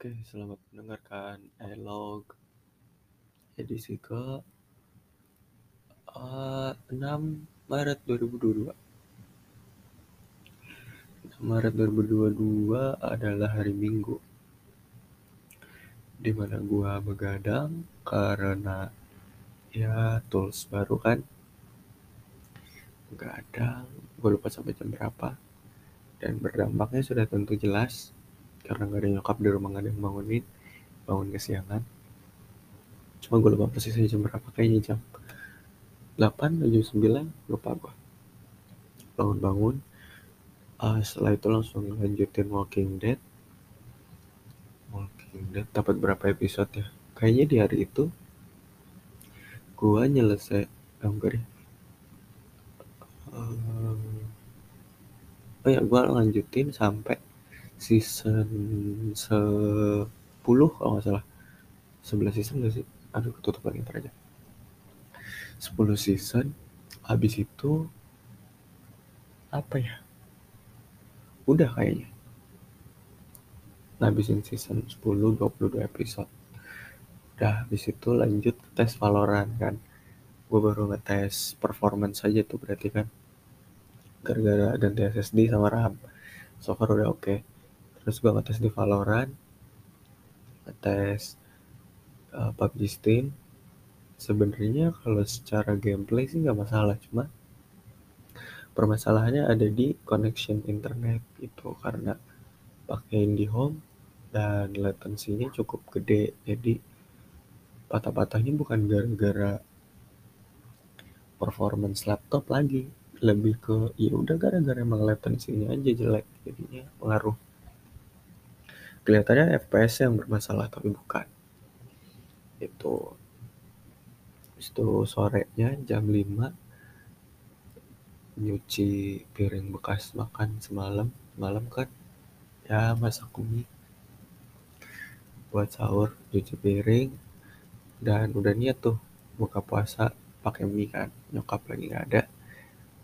Oke, selamat mendengarkan Elog edisi ke uh, 6 Maret 2022. 6 Maret 2022 adalah hari Minggu di mana gua begadang karena ya tools baru kan. Begadang gue lupa sampai jam berapa dan berdampaknya sudah tentu jelas karena gak ada nyokap di rumah gak ada yang bangunin bangun kesiangan. Cuma gue lupa persisnya jam berapa kayaknya jam 8 atau jam 9 lupa gue bangun-bangun uh, setelah itu langsung lanjutin Walking Dead. Walking Dead dapat berapa episode ya? Kayaknya di hari itu gue nyelesai oh enggak deh. Um, oh ya gue lanjutin sampai season 10 kalau nggak salah. 11 season gak sih? Aduh ketutup lagi ntar aja. 10 season habis itu apa ya? Udah kayaknya. Ngabisin season 10 22 episode. Udah habis itu lanjut tes Valorant kan. Gue baru ngetes performance aja tuh berarti kan. Gara-gara ganti SSD sama RAM. So far udah oke. okay terus gue ngetes di Valorant ngetes uh, PUBG Steam. Sebenarnya kalau secara gameplay sih nggak masalah cuma permasalahannya ada di connection internet itu karena pakai IndiHome dan latensinya cukup gede jadi patah-patahnya bukan gara-gara performance laptop lagi. Lebih ke ya udah gara-gara emang latensinya aja jelek jadinya pengaruh kelihatannya FPS yang bermasalah tapi bukan. Itu itu sorenya jam 5 nyuci piring bekas makan semalam. Malam kan ya masak mie. Buat sahur cuci piring dan udah niat tuh buka puasa pakai mie kan. Nyokap lagi nggak ada.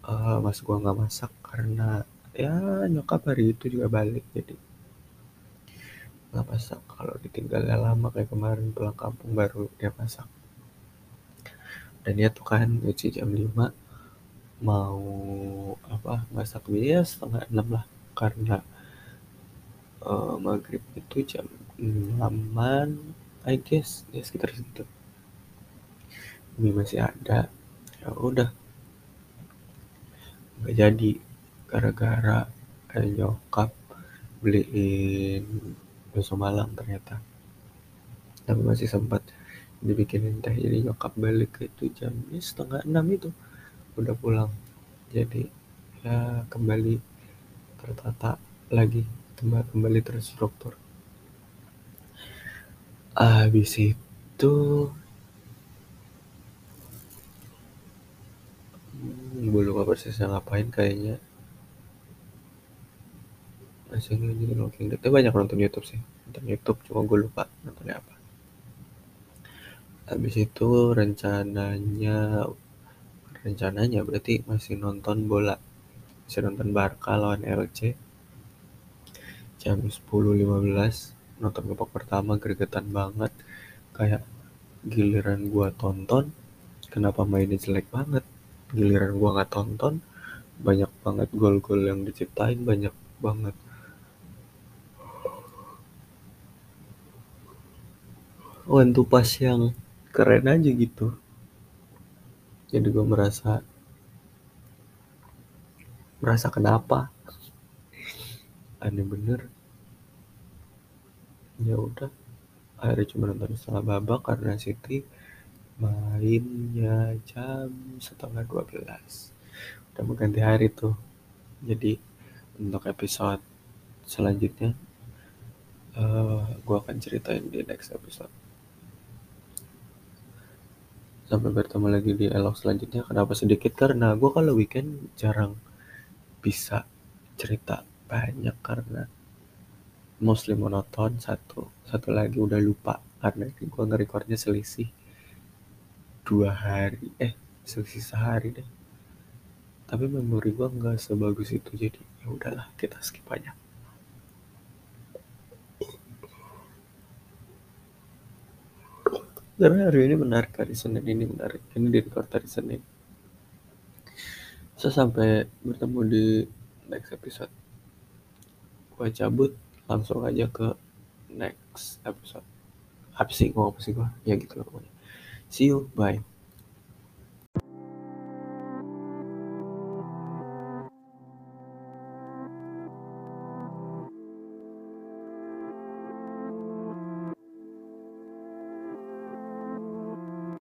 Uh, mas gua nggak masak karena ya nyokap hari itu juga balik jadi nggak masak. Kalau ditinggalnya lama kayak kemarin pulang kampung baru dia masak. Dan dia tuh kan nyuci jam 5 mau apa masak dia setengah enam lah. Karena uh, maghrib itu jam 6 I guess ya sekitar situ. Mie masih ada. Ya udah. Nggak jadi. Gara-gara nyokap beliin bakso Malang ternyata. Tapi masih sempat dibikinin teh. Jadi nyokap balik itu jam ya, setengah enam itu udah pulang. Jadi ya kembali tertata lagi kembali terstruktur. Habis itu hmm, gue lupa persisnya ngapain kayaknya masih ngajin Walking Dead. Banyak nonton YouTube sih. Nonton YouTube cuma gue lupa nontonnya apa. Habis itu rencananya rencananya berarti masih nonton bola. Masih nonton Barca lawan LC jam 10.15 nonton babak pertama gregetan banget. Kayak giliran gua tonton kenapa mainnya jelek banget? Giliran gua nggak tonton banyak banget gol-gol yang diciptain banyak banget one to pas yang keren aja gitu. Jadi gue merasa merasa kenapa? Aneh bener. Ya udah akhirnya cuma nonton setengah babak karena City mainnya jam setengah dua belas. Udah mau ganti hari tuh. Jadi untuk episode selanjutnya uh, eh, gue akan ceritain di next episode sampai bertemu lagi di elok selanjutnya. Kenapa sedikit? Karena gue kalau weekend jarang bisa cerita banyak karena mostly monoton satu satu lagi udah lupa karena gue nge-recordnya selisih dua hari eh selisih sehari deh. Tapi memori gue nggak sebagus itu jadi ya udahlah kita skip aja karena hari ini menarik hari Senin ini menarik. Ini di record hari Senin. So sampai bertemu di next episode. Gue cabut langsung aja ke next episode. Apa sih? Ngomong apa sih gue ya gitu loh pokoknya. See you bye